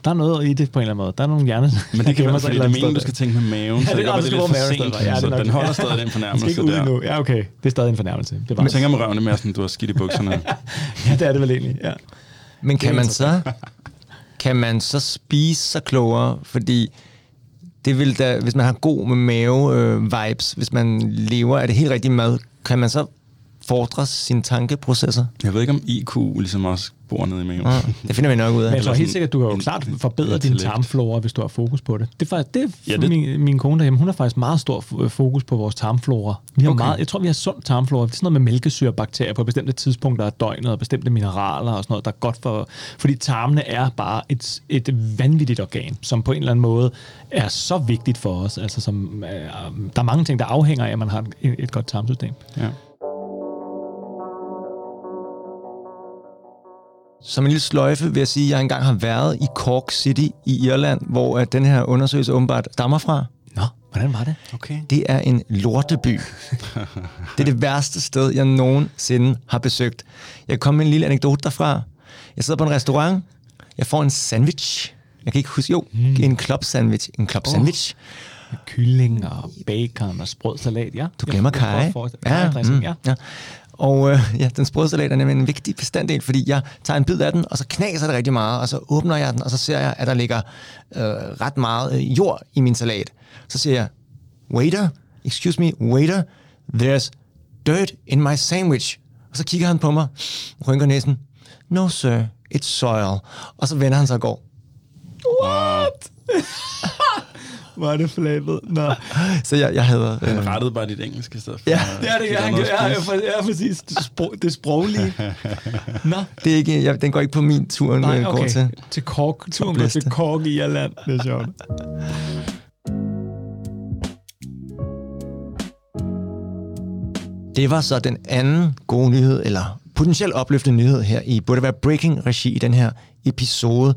der er noget i det på en eller anden måde. Der er nogle hjerne. Men det kan være, fordi det er meningen, du skal tænke med maven, så det, det, det, det er lidt for sent, ja, det så den holder stadig den fornærmelse skal ikke der. Ja, okay. Det er stadig en fornærmelse. Det er bare... Man tænker med røven, det mere sådan, du har skidt i bukserne. ja, det er det vel egentlig, ja. Men kan man så, kan man så spise sig klogere? Fordi det vil da, hvis man har god med mave-vibes, øh, hvis man lever af det helt rigtige mad, kan man så fordre sine tankeprocesser? Jeg ved ikke, om IQ ligesom også bor nede i maven. Ja, det finder vi nok ud af. Men jeg tror helt sikkert, at du kan jo klart forbedre din tarmflora, hvis du har fokus på det. Det er faktisk, det er ja, det... Min, min kone derhjemme, hun har faktisk meget stor fokus på vores tarmflora. Vi har okay. meget, jeg tror, vi har sund tarmflora. Det er sådan noget med mælkesyrebakterier på bestemte tidspunkter af døgnet, og bestemte mineraler og sådan noget, der er godt for... Fordi tarmene er bare et, et vanvittigt organ, som på en eller anden måde er så vigtigt for os. Altså, som, øh, der er mange ting, der afhænger af, at man har et, et godt tarmsystem. Ja. Som en lille sløjfe vil jeg sige, at jeg engang har været i Cork City i Irland, hvor at den her undersøgelse åbenbart stammer fra. Nå, hvordan var det? Okay. Det er en lorteby. det er det værste sted, jeg nogensinde har besøgt. Jeg kom med en lille anekdote derfra. Jeg sidder på en restaurant. Jeg får en sandwich. Jeg kan ikke huske, jo, mm. en club sandwich. En club oh. sandwich. Kylling og bacon og sprød salat, ja. Du glemmer kaj. Ja, mm, ja. Og øh, ja, den sprøde salat er nemlig en vigtig bestanddel, fordi jeg tager en bid af den, og så knaser det rigtig meget, og så åbner jeg den, og så ser jeg, at der ligger øh, ret meget øh, jord i min salat. Så siger jeg, waiter, excuse me, waiter, there's dirt in my sandwich. Og så kigger han på mig, rynker næsen, no sir, it's soil. Og så vender han sig og går. What? Var det flabet? Nå. Så jeg, jeg havde... Han øh... rettede bare dit engelske sted for. Ja, det er det. Ja, han, ja, ja, ja, præcis. Det, sprog, det sproglige. Nå. Det er ikke, jeg, den går ikke på min tur, Nej, okay. går til. Til Kork. Turen går til Kork i Irland. Det er sjovt. Det var så den anden gode nyhed, eller potentielt opløftende nyhed her i burde være breaking regi i den her episode.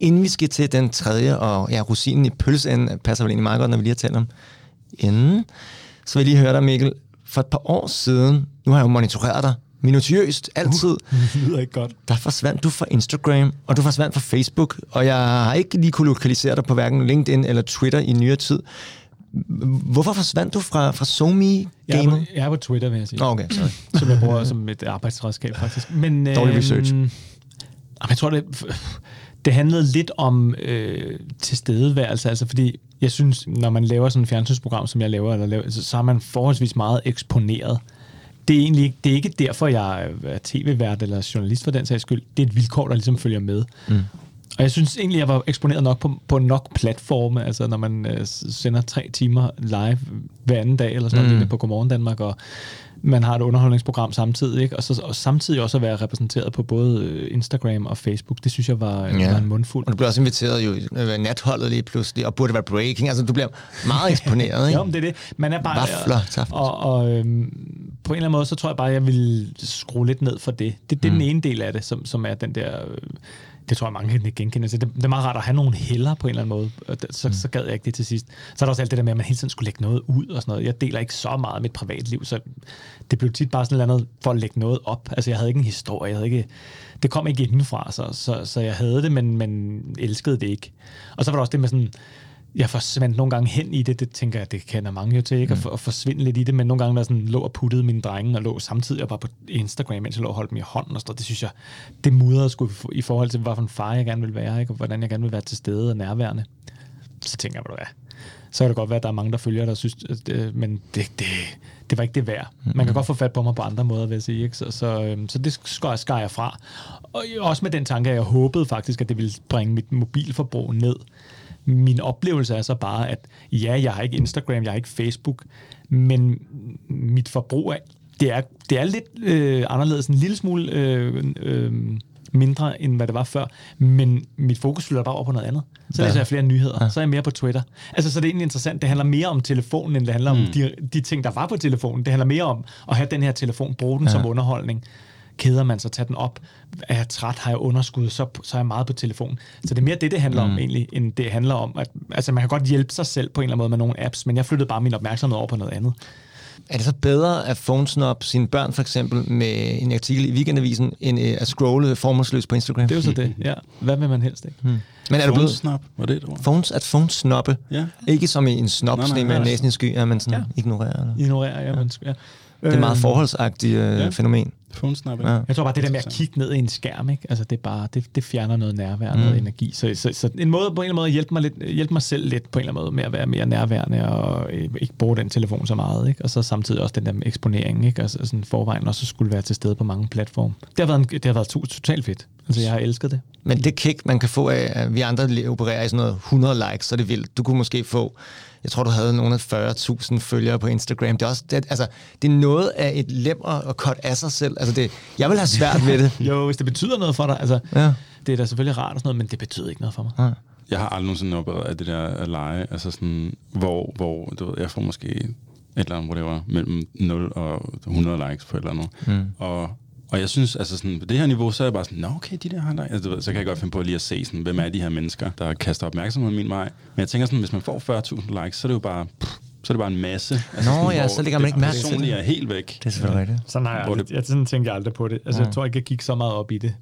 Inden vi skal til den tredje, og ja, rosinen i pølseenden passer vel egentlig meget godt, når vi lige har talt om enden, så vil jeg lige høre dig, Mikkel. For et par år siden, nu har jeg jo monitoreret dig minutiøst, altid. Uh, det lyder ikke godt. Der forsvandt du fra Instagram, og du forsvandt fra Facebook, og jeg har ikke lige kunne lokalisere dig på hverken LinkedIn eller Twitter i nyere tid. Hvorfor forsvandt du fra, fra SoMe jeg er, på, jeg er på Twitter, vil jeg sige. Okay, sorry. som jeg bruger som et arbejdsredskab, faktisk. Men, Dårlig øhm, research. Jeg tror, det, det handlede lidt om øh, tilstedeværelse, altså fordi jeg synes, når man laver sådan et fjernsynsprogram, som jeg laver, eller laver så, så er man forholdsvis meget eksponeret. Det er egentlig det er ikke derfor, jeg er tv-vært eller journalist for den sags skyld. Det er et vilkår, der ligesom følger med. Mm. Og jeg synes egentlig, jeg var eksponeret nok på, på nok platforme, altså når man øh, sender tre timer live hver anden dag, eller sådan mm. noget på Godmorgen Danmark, og man har et underholdningsprogram samtidig, ikke? Og, så, og samtidig også at være repræsenteret på både øh, Instagram og Facebook. Det synes jeg var, ja. var en mundfuld. Og du bliver også inviteret jo øh, natholdet lige pludselig, og burde være breaking. Altså, du bliver meget eksponeret, ikke? jo, men det er det. Man er bare... Vafler, og, og øhm, på en eller anden måde, så tror jeg bare, at jeg vil skrue lidt ned for det. Det, det er mm. den ene del af det, som, som er den der... Øh, det tror jeg, mange kan genkende. Så det, det er meget rart at have nogle heller på en eller anden måde. Så, mm. så gad jeg ikke det til sidst. Så er der også alt det der med, at man hele tiden skulle lægge noget ud og sådan noget. Jeg deler ikke så meget af mit privatliv, så det blev tit bare sådan noget andet for at lægge noget op. Altså, jeg havde ikke en historie. Jeg havde ikke, det kom ikke indenfra, så, så, så jeg havde det, men, men elskede det ikke. Og så var der også det med sådan, jeg forsvandt nogle gange hen i det, det tænker jeg, det kender mange jo til, ikke? Mm. At, at forsvinde lidt i det, men nogle gange der sådan lå og puttede mine drenge, og lå samtidig og bare på Instagram, mens jeg lå og holdt dem i hånden og sådan Det synes jeg, det mudrede sgu i forhold til, hvilken far jeg gerne vil være, ikke? og hvordan jeg gerne vil være til stede og nærværende. Så tænker jeg, hvad så kan det godt være, at der er mange, der følger der synes, at det, men det, det, det var ikke det værd. Man kan godt få fat på mig på andre måder, vil jeg sige. Ikke? Så, så, øhm, så det skar, skar jeg fra. Og også med den tanke, at jeg håbede faktisk, at det ville bringe mit mobilforbrug ned min oplevelse er så bare, at ja, jeg har ikke Instagram, jeg har ikke Facebook, men mit forbrug er, det er, det er lidt øh, anderledes, en lille smule øh, øh, mindre, end hvad det var før, men mit fokus flytter bare over på noget andet. Så læser jeg flere nyheder, ja. så er jeg mere på Twitter. Altså, så det er egentlig interessant. Det handler mere om telefonen, end det handler mm. om de, de ting, der var på telefonen. Det handler mere om at have den her telefon, bruge den ja. som underholdning keder man sig, tage den op. Er jeg træt, har jeg underskud, så, så er jeg meget på telefon. Så det er mere det, det handler mm. om egentlig, end det handler om, at altså, man kan godt hjælpe sig selv på en eller anden måde med nogle apps, men jeg flyttede bare min opmærksomhed over på noget andet. Er det så bedre at phonesnop sine børn for eksempel med en artikel i weekendavisen, end øh, at scrolle formålsløst på Instagram? Det er jo så det, ja. Hvad vil man helst ikke? Hmm. Men er du blevet... Snop, var det det Phones, at snoppe. Ja. Ikke som i en snop, nej, nej, med næsen i sky, at man sådan ja. ignorerer. Eller? Ignorerer, ja. ja. Men, ja. Det er et meget øhm, forholdsagtigt øh, ja. fænomen. Ja. Jeg tror bare, det der med at kigge ned i en skærm, ikke? Altså, det, er bare, det, det fjerner noget nærvær, mm. noget energi. Så, så, så, en måde, på en eller anden måde at hjælpe mig, lidt, hjælpe mig selv lidt på en eller anden måde med at være mere nærværende og øh, ikke bruge den telefon så meget. Ikke? Og så samtidig også den der eksponering, ikke? Altså sådan forvejen også skulle være til stede på mange platforme. Det har været, en, det har været totalt fedt. Altså, jeg har elsket det. Men det kick, man kan få af, at vi andre opererer i sådan noget 100 likes, så er det vildt. Du kunne måske få jeg tror, du havde nogle af 40.000 følgere på Instagram. Det er, også, det, altså, det er noget af et lem at cut af sig selv. Altså det, jeg vil have svært ved det. jo, hvis det betyder noget for dig. Altså, ja. Det er da selvfølgelig rart og sådan noget, men det betyder ikke noget for mig. Ja. Jeg har aldrig nogensinde oplevet af det der at lege, altså sådan, hvor, hvor du ved, jeg får måske et eller andet, whatever, mellem 0 og 100 likes på et eller andet. Mm. Og og jeg synes, altså sådan, på det her niveau, så er jeg bare sådan, nå okay, de der har der. Altså, ved, så kan jeg godt finde på lige at se, sådan, hvem er de her mennesker, der kaster opmærksomhed min vej. Men jeg tænker sådan, hvis man får 40.000 likes, så er det jo bare, pff, så er det bare en masse. Altså, Nå sådan, ja, så ligger man ikke mærke til det. er helt væk. Det er selvfølgelig rigtigt. Sådan har jeg, aldrig, jeg sådan tænker jeg aldrig på det. Altså, ja. jeg tror ikke, jeg gik så meget op i det.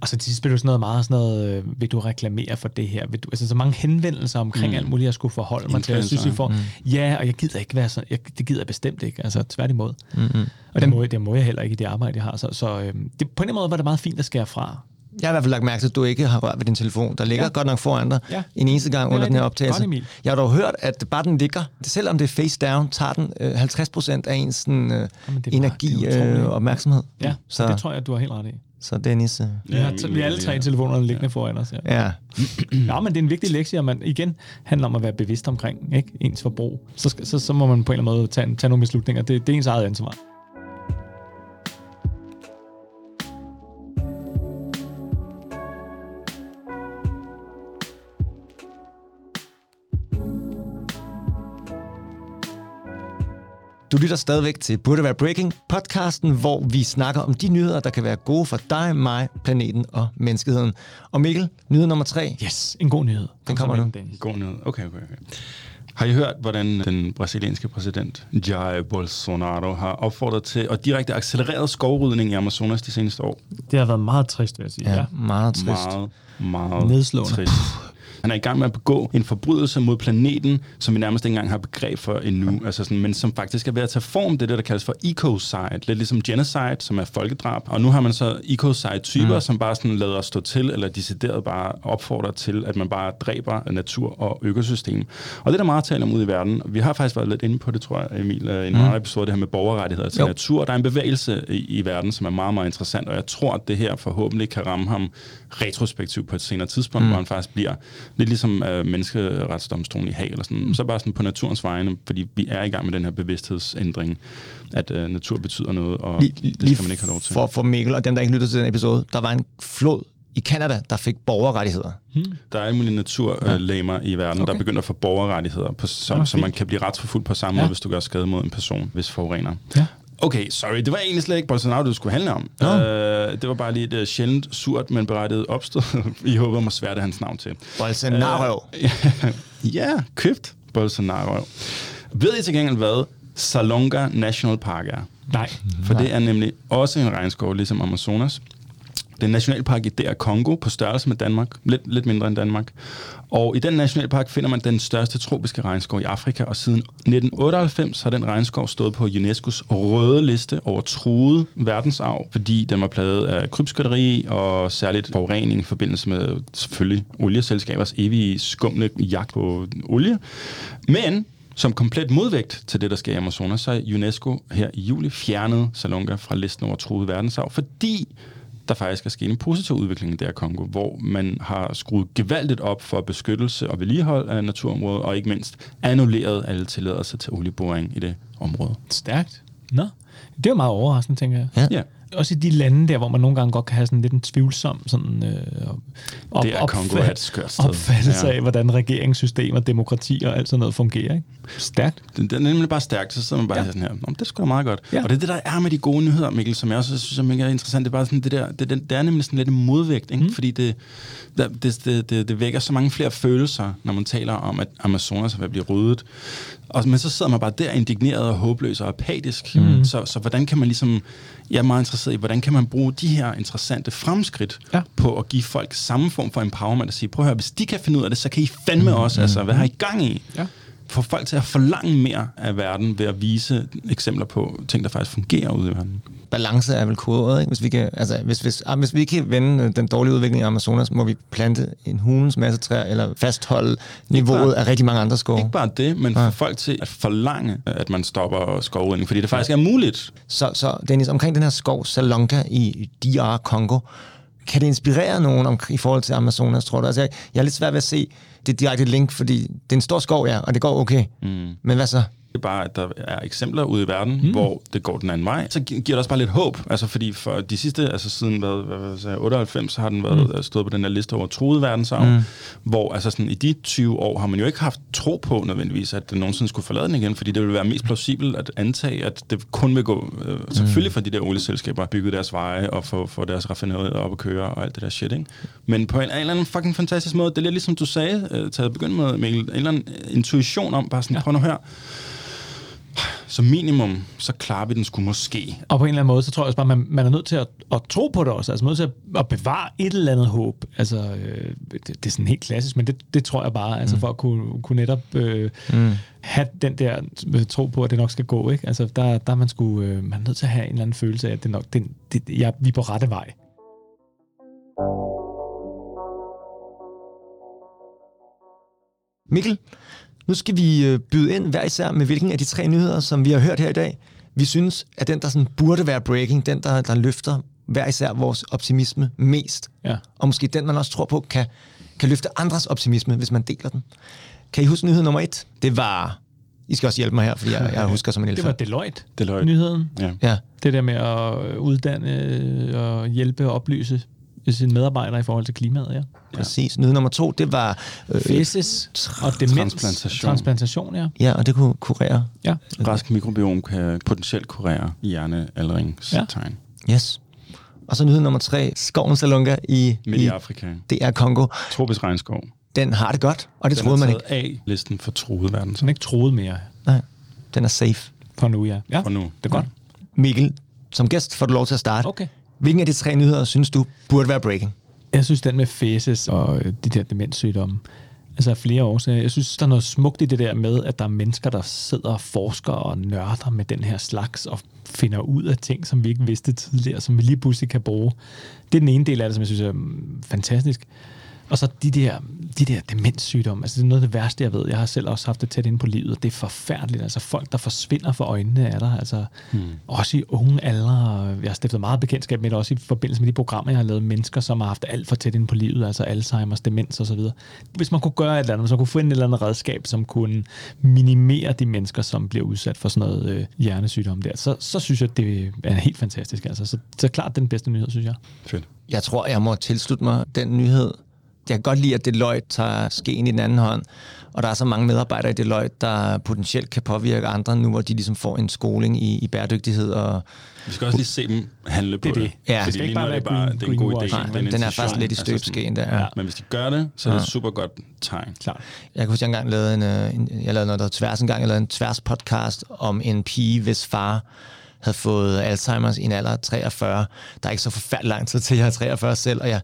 Og så til sidst blev det sådan noget meget sådan noget, øh, vil du reklamere for det her? Vil du, altså så mange henvendelser omkring mm. alt muligt, jeg skulle forholde mig til. Jeg synes, I får, mm. ja, og jeg gider ikke være sådan, jeg, det gider jeg bestemt ikke, altså tværtimod. Mm-hmm. Og det må, det må jeg heller ikke i det arbejde, jeg har. Så, så øh, det, på en måde var det meget fint at skære fra. Jeg har i hvert fald lagt mærke til, at du ikke har rørt ved din telefon. Der ligger ja. godt nok foran dig ja. en eneste gang under den her optagelse. Godt, jeg har dog hørt, at bare den ligger, selvom det er face down, tager den øh, 50% af ens sådan, øh, Jamen, energi og øh, opmærksomhed. Ja, så det tror jeg, du har helt ret i. Så Dennis... Øh. Ja, ja, vi alle tre telefoner liggende ja. foran os. Ja. ja. ja, men det er en vigtig lektie, at man igen handler om at være bevidst omkring ikke? ens forbrug. Så, så, så må man på en eller anden måde tage, tage nogle beslutninger. Det, det er ens eget ansvar. Du lytter stadigvæk til Burde Være Breaking, podcasten, hvor vi snakker om de nyheder, der kan være gode for dig, mig, planeten og menneskeheden. Og Mikkel, nyhed nummer tre. Yes, en god nyhed. Den kommer nu. En god nyhed. Okay, okay, okay. Har I hørt, hvordan den brasilianske præsident Jair Bolsonaro har opfordret til at direkte accelerere skovrydning i Amazonas de seneste år? Det har været meget trist, vil jeg sige. Ja, ja. meget trist. Meget, meget Nedslående. trist. Han er i gang med at begå en forbrydelse mod planeten, som vi nærmest ikke engang har begreb for endnu, altså sådan, men som faktisk er ved at tage form. Det er det, der kaldes for ecocide. Lidt ligesom genocide, som er folkedrab. Og nu har man så ecocide-typer, mm. som bare sådan lader stå til, eller decideret bare opfordrer til, at man bare dræber natur og økosystem. Og det er der meget tale om ude i verden. Vi har faktisk været lidt inde på det, tror jeg, Emil, i en mm. anden episode, det her med borgerrettigheder til jo. natur. Der er en bevægelse i, i verden, som er meget, meget interessant, og jeg tror, at det her forhåbentlig kan ramme ham retrospektivt på et senere tidspunkt, mm. hvor han faktisk bliver lidt ligesom uh, menneskeretsdomstolen i Haag, eller sådan, mm. så bare sådan på naturens vegne, fordi vi er i gang med den her bevidsthedsændring, at uh, natur betyder noget, og lige, det skal man ikke have lov til. For, for Mikkel og dem, der ikke lytter til den episode, der var en flod i Kanada, der fik borgerrettigheder. Hmm. Der er alle mulige naturlæmer ja. i verden, okay. der begynder at få borgerrettigheder, på, som, ja, så man kan blive retsforfulgt på samme ja. måde, hvis du gør skade mod en person, hvis forurener. Ja. Okay, sorry, det var egentlig slet ikke Bolsonaro, det skulle handle om. Nå. Uh, det var bare lige et uh, sjældent, surt, men berettiget opstød. I håber om at svære hans navn til. Bolsonaro. ja, købt Bolsonaro. Ved I til gengæld, hvad Salonga National Park er? Nej. For det er nemlig også en regnskov, ligesom Amazonas. Det er en nationalpark i DR Kongo på størrelse med Danmark, lidt, lidt mindre end Danmark. Og i den nationalpark finder man den største tropiske regnskov i Afrika, og siden 1998 har den regnskov stået på UNESCO's røde liste over truet verdensarv, fordi den var plaget af krybskytteri og særligt forurening i forbindelse med selvfølgelig olieselskabers evige skumle jagt på olie. Men som komplet modvægt til det, der sker i Amazonas, så UNESCO her i juli fjernet Salonga fra listen over truet verdensarv, fordi der faktisk er sket en positiv udvikling i det her Kongo, hvor man har skruet gevaldigt op for beskyttelse og vedligehold af naturområdet, og ikke mindst annulleret alle tilladelser til olieboring i det område. Stærkt. Nå. Det er meget overraskende, tænker jeg. Ja. Ja. Også i de lande der, hvor man nogle gange godt kan have sådan lidt en tvivlsom sådan, øh, op, Det er sted. opfattelse Ja. af, hvordan regeringssystemer, demokrati og alt sådan noget fungerer. Ikke? Stærkt. Den, den er nemlig bare stærk, så sidder man bare Ja. sådan her. Nå, det er sgu da meget godt. Ja. Ja. Og det er det, der er med de gode nyheder, Mikkel, som jeg også synes er mega interessant. Det er bare sådan det der, det, det, det er nemlig sådan lidt en modvægt, ikke? Mm. fordi det, der, det, det, det, det, vækker så mange flere følelser, når man taler om, at Amazonas er ved at blive ryddet. Og, men så sidder man bare der indigneret og håbløs og apatisk. Mm. Så, så hvordan kan man ligesom, jeg er meget interesseret i, hvordan kan man bruge de her interessante fremskridt Ja. på at give folk samme form for empowerment og sige, prøv at høre, hvis de kan finde ud af det, så kan I fandme også, altså, hvad har I gang i? Ja. Få folk til at forlange mere af verden ved at vise eksempler på ting, der faktisk fungerer ude i verden. balance er vel kodet, ikke? Hvis vi, kan, altså, hvis, hvis, ah, hvis vi kan vende øh, den dårlige udvikling i Amazonas, må vi plante en hulens masse træer, eller fastholde niveauet bare- af rigtig mange andre skove. Ikke bare det, men få folk til at forlange, at man stopper skovrydning, fordi det faktisk er muligt. Så, så Dennis, omkring den her skov, Salonga i DR Kongo, kan det inspirere nogen om, i forhold til Amazonas, tror du? Altså, jeg, jeg er lidt svært ved at se det direkte link, fordi det er en stor skov, ja, og det går okay. Mm. Men hvad så? Det er bare, at der er eksempler ude i verden, mm. hvor det går den anden vej. Så gi- giver det også bare lidt håb. Altså fordi for de sidste, altså siden hvad, hvad, sagde jeg, 98, så har den været, mm. stået på den der liste over truede verdensarv. Mm. Hvor altså sådan, i de 20 år har man jo ikke haft tro på nødvendigvis, at den nogensinde skulle forlade den igen, fordi det vil være mest plausibelt at antage, at det kun vil gå, øh, selvfølgelig for de der olieselskaber, bygget deres veje og få, få deres raffinerier op at køre og alt det der shit, ikke? Men på en, en eller anden fucking fantastisk måde, det er lidt ligesom du sagde, øh, til at begynde med, Mikkel, en eller anden intuition om, bare sådan, ja. prøv nu høre, som minimum, så klarer vi den sgu måske. Og på en eller anden måde, så tror jeg også bare, man, man er nødt til at, at tro på det også. Altså man er nødt til at, at bevare et eller andet håb. Altså, øh, det, det er sådan helt klassisk, men det, det tror jeg bare, altså for at kunne, kunne netop øh, mm. have den der øh, tro på, at det nok skal gå. Ikke? Altså, der, der er man, sgu, øh, man er nødt til at have en eller anden følelse af, at det nok, det, det, jeg, vi er på rette vej. Mikkel, nu skal vi øh, byde ind hver især med hvilken af de tre nyheder, som vi har hørt her i dag. Vi synes, at den, der sådan burde være breaking, den, der, der løfter hver især vores optimisme mest, Ja. og måske den, man også tror på, kan, kan løfte andres optimisme, hvis man deler den. Kan I huske nyhed nummer et? Det var... I skal også hjælpe mig her, fordi jeg, jeg husker som en Det var elefant. Deloitte, Deloitte. nyheden. Ja. Ja, Det der med at uddanne og hjælpe og oplyse sine medarbejdere i forhold til klimaet, ja. præcis. Nyhed nummer to, det var... Øh, Faces og demens. transplantation. Transplantation, ja. ja, og det kunne kurere. ja. Rask mikrobiom kan potentielt kurere hjernealdringstegn. Yes. Og så nyhed nummer tre, skoven Salonga i, Midt i i Afrika. DR Kongo. Tropisk regnskov. Den har det godt, og det Den troede er man ikke. af listen for truede verden. Som ikke troede mere Nej, den er safe. for nu, ja. Ja, For nu. det er godt. Mikkel, som gæst får du lov til at starte. Okay. Hvilken af de tre nyheder synes du burde være breaking? Jeg synes, den med faces og øh, de der demenssygdomme, altså af flere årsager. Jeg synes, der er noget smukt i det der med, at der er mennesker, der sidder og forsker og nørder med den her slags og finder ud af ting, som vi ikke vidste tidligere, som vi lige pludselig kan bruge. Det er den ene del af det, som jeg synes er mm, fantastisk. Og så de der, de der demenssygdomme, altså det er noget af det værste, jeg ved. Jeg har selv også haft det tæt inde på livet, og det er forfærdeligt. Altså folk, der forsvinder for øjnene af dig, altså hmm. også i unge aldre. Jeg har stiftet meget bekendtskab med det, også i forbindelse med de programmer, jeg har lavet. Mennesker, som har haft alt for tæt inde på livet, altså Alzheimer's, demens og så videre. Hvis man kunne gøre et eller andet, hvis man kunne finde et eller andet redskab, som kunne minimere de mennesker, som bliver udsat for sådan noget øh, hjernesygdom der, så, så synes jeg, det er helt fantastisk. Altså. Så, så klart den bedste nyhed, synes jeg. Fedt. Jeg tror, jeg må tilslutte mig den nyhed. Kan godt lide, at Deloitte tager skeen i den anden hånd, og der er så mange medarbejdere i Deloitte, der potentielt kan påvirke andre nu, hvor de ligesom får en skoling i, i bæredygtighed. Og, Vi skal også lige se dem handle på Det det. er det. Ja. Fordi Det skal ikke bare det være bare green- det er en god idé. Det nej, en den er faktisk lidt i Altså støbeskeen der. Ja. Men hvis de gør det, så er det Ja. super godt tegn. Klart. Jeg kan huske, at jeg engang lavede en, øh, en, jeg lavede noget, der tværs engang, jeg lavede en tværs podcast om en pige, hvis far havde fået Alzheimer's i en alder af 43. Der er ikke så forfærdelig lang tid til, jeg er 43 selv, og jeg,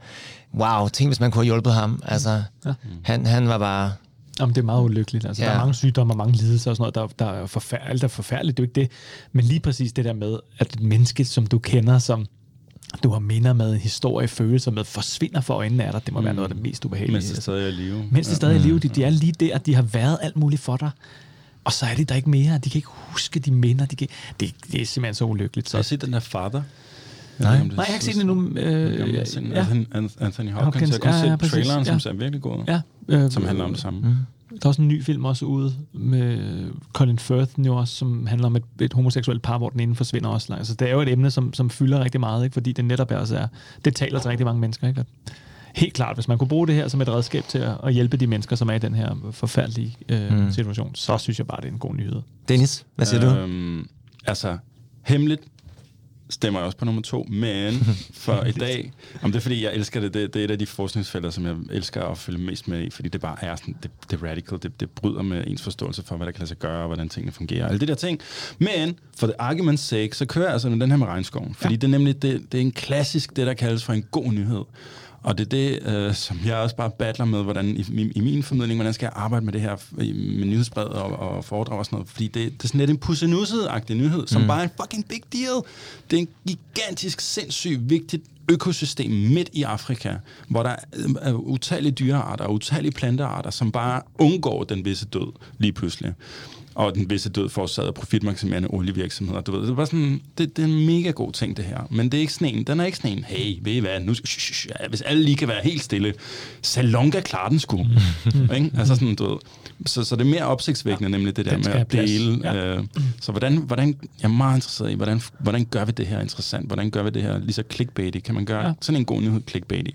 wow, tænk hvis man kunne have hjulpet ham. Altså, Ja. han, han var bare, Jamen, det er meget ulykkeligt. Altså, ja. Der er mange sygdomme og mange lidelser og sådan noget, der, der er forfærdeligt. Er forfærdeligt, det er jo ikke det. Men lige præcis det der med, at et menneske, som du kender, som du har minder med, en historie, følelser med, forsvinder for øjnene af dig, det må være noget af det mest ubehagelige. Mens det stadig er i live. Mens de stadig er i live, de, de er lige der, de har været alt muligt for dig. Og så er de der ikke mere. De kan ikke huske de minder. De kan, det, det er simpelthen så ulykkeligt. Så Så, har set den der Father? Nej. om det nej, jeg har ikke set den endnu. Øh, ja, jeg ja. ja, Anthony, Hopkins. Hopkins, Jeg har kun ja, ja, set præcis, traileren, som ja. ser virkelig god ud. ja, øh, Som handler om det samme. Mm. Der er også en ny film også ude med Colin Firth nu også, som handler om et, et homoseksuelt par, hvor den ene forsvinder også. Altså, det er jo et emne, som, som fylder rigtig meget, ikke? fordi det netop er, også er, det taler til rigtig mange mennesker. Ikke? Helt klart, hvis man kunne bruge det her som et redskab til at, at hjælpe de mennesker, som er i den her forfærdelige øh, Mm. situation, så synes jeg bare, det er en god nyhed. Dennis, hvad siger du? Øhm, altså, hemmeligt stemmer jeg også på nummer to, men for i dag, om det er fordi, jeg elsker det, det, det er et af de forskningsfelter, som jeg elsker at følge mest med i, fordi det bare er sådan, det, det radical, det, det bryder med ens forståelse for, hvad der kan lade sig gøre, og hvordan tingene fungerer, alle de der ting. Men for the argument's sake, så kører jeg altså med den her med regnskoven, fordi ja. det er nemlig, det, det er en klassisk, det der kaldes for en god nyhed. Og det er det, øh, som jeg også bare battler med, hvordan i, i, i min formidling, hvordan skal jeg arbejde med det her med nyhedsbred og, og foredrag og sådan noget. Fordi det, det er sådan lidt en pussenusset-agtig nyhed, som mm. bare er en fucking big deal. Det er en gigantisk, sindssygt vigtigt økosystem midt i Afrika, hvor der er utallige dyrearter og utallige plantearter, som bare undgår den visse død lige pludselig og den visse død forårsaget af profitmaksimerende olievirksomheder. Du ved, det er bare sådan, det, det er en mega god ting, det her. Men det er ikke sådan en, den er ikke sådan en, hey, ved I hvad, nu, sh, sh, sh, hvis alle lige kan være helt stille, Salonga klarer den sgu. ikke? Altså sådan, du ved. Så, så det er mere opsigtsvækkende, ja, nemlig det der med at dele. Ja. Øh, så hvordan, hvordan, jeg er meget interesseret i, hvordan, hvordan gør vi det her interessant? Hvordan gør vi det her lige så clickbaity? Kan man gøre ja. sådan en god nyhed clickbaity?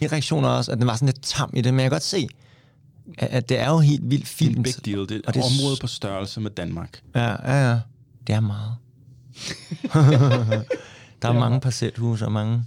Min reaktion er også, at den var sådan lidt tam i det, men jeg kan godt se, at, det er jo helt vildt En fint. big deal. Det er Og et det område på størrelse med Danmark. Ja, ja, ja. Det er meget. der er mange parcelhuse og mange...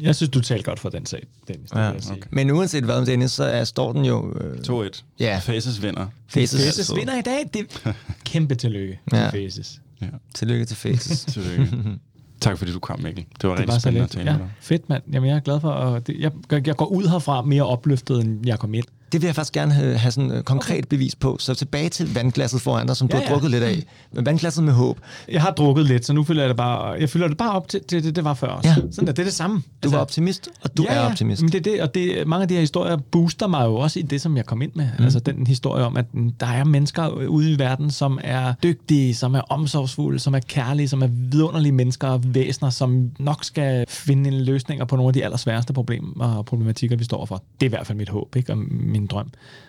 Jeg synes, du taler godt for den sag, Dennis. Ja, okay. Men uanset hvad, Dennis, så er, står den jo... Øh, 2-1. Ja. Faces vinder. Faces. Faces vinder i dag. Det kæmpe tillykke til Ja. Faces. Ja. Tillykke til Faces. Tillykke. tak fordi du kom, Mikkel. Det var Det rigtig var spændende at tale Ja, med dig. fedt, mand. Jamen, jeg er glad for, at det, jeg, jeg går ud herfra mere opløftet, end jeg kom ind. Det vil jeg faktisk gerne have, have sådan et konkret okay. bevis på. Så tilbage til vandglasset foran dig, som du Ja, har ja. drukket lidt af. Men vandglasset med håb. Jeg har drukket lidt, så nu fylder jeg det bare, jeg fylder det bare op til, til det, det var før også. Ja. Sådan der, det er det samme. Altså, Du var optimist, og du ja, er optimist. Men det er det, og det, mange af de her historier booster mig jo også i det, som jeg kom ind med. Mm. Altså den historie om, at mm, der er mennesker ude i verden, som er dygtige, som er omsorgsfulde, som er kærlige, som er vidunderlige mennesker og væsener, som nok skal finde en løsninger på nogle af de allersværeste problemer og problematikker, vi står for. Det er i hvert fald mit håb ikke? og min drøm.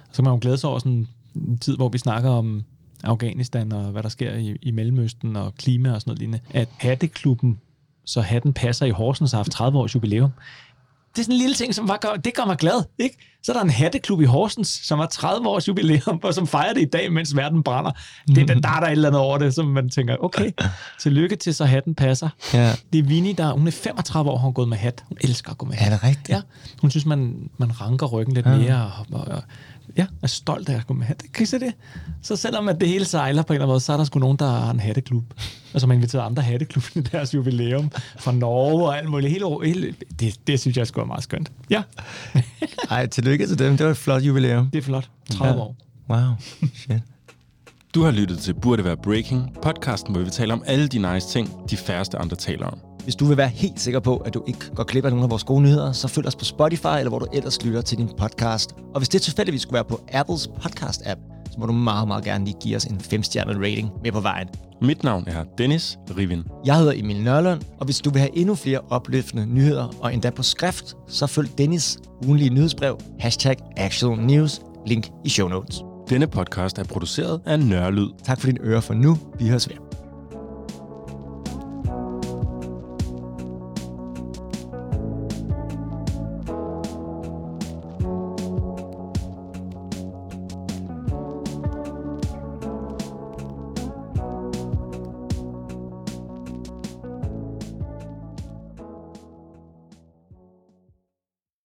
Og så kan man jo glæde sig over sådan en tid, hvor vi snakker om Afghanistan og hvad der sker i, i Mellemøsten og klima og sådan noget lignende, at Hatteklubben, så hatten passer i Horsens, har haft 30 års jubilæum. Det er sådan en lille ting, som bare gør, det gør mig glad. Ikke? Så er der en hatteklub i Horsens, som har 30 års jubilæum, og som fejrer det i dag, mens verden brænder. Det, er- der er der et eller andet over det, som man tænker, okay, tillykke til, så hatten passer. Ja. Det er Vinnie, der hun er 35 år, hun har gået med hat. Hun elsker at gå med hat. Er det rigtigt? Ja, hun synes, man, man ranker ryggen lidt Ja. mere, og, og, og ja, er stolt af at gå med hat. Kan I se det? Så selvom at det hele sejler på en eller anden måde, så er der sgu nogen, der har en hatteklub. Og som har inviteret andre hatteklubber i deres jubilæum fra Norge og alt muligt. Hele, hele, det, det synes jeg skulle er meget skønt. Ja, Ej, tillykke til dem. Det var et flot jubilæum. det er flot. 30 Ja. år. Wow. Shit. Du har lyttet til Burde Være Breaking, podcasten, hvor vi taler om alle de nice ting, de færreste andre taler om. Hvis du vil være helt sikker på, at du ikke går glip af nogle af vores gode nyheder, så følg os på Spotify, eller hvor du ellers lytter til din podcast. Og hvis det tilfældigvis skulle være på Apples podcast-app, så må du meget, meget gerne lige give os en 5-stjernet rating med på vejen. Mit navn er Dennis Rivin. Jeg hedder Emil Nørlund, og hvis du vil have endnu flere opløftende nyheder, og endda på skrift, så følg Dennis ugenlige nyhedsbrev, hashtag Actual News, link i show notes. Denne podcast er produceret af Nørlyd. Tak for din øre for nu. Vi høres ved.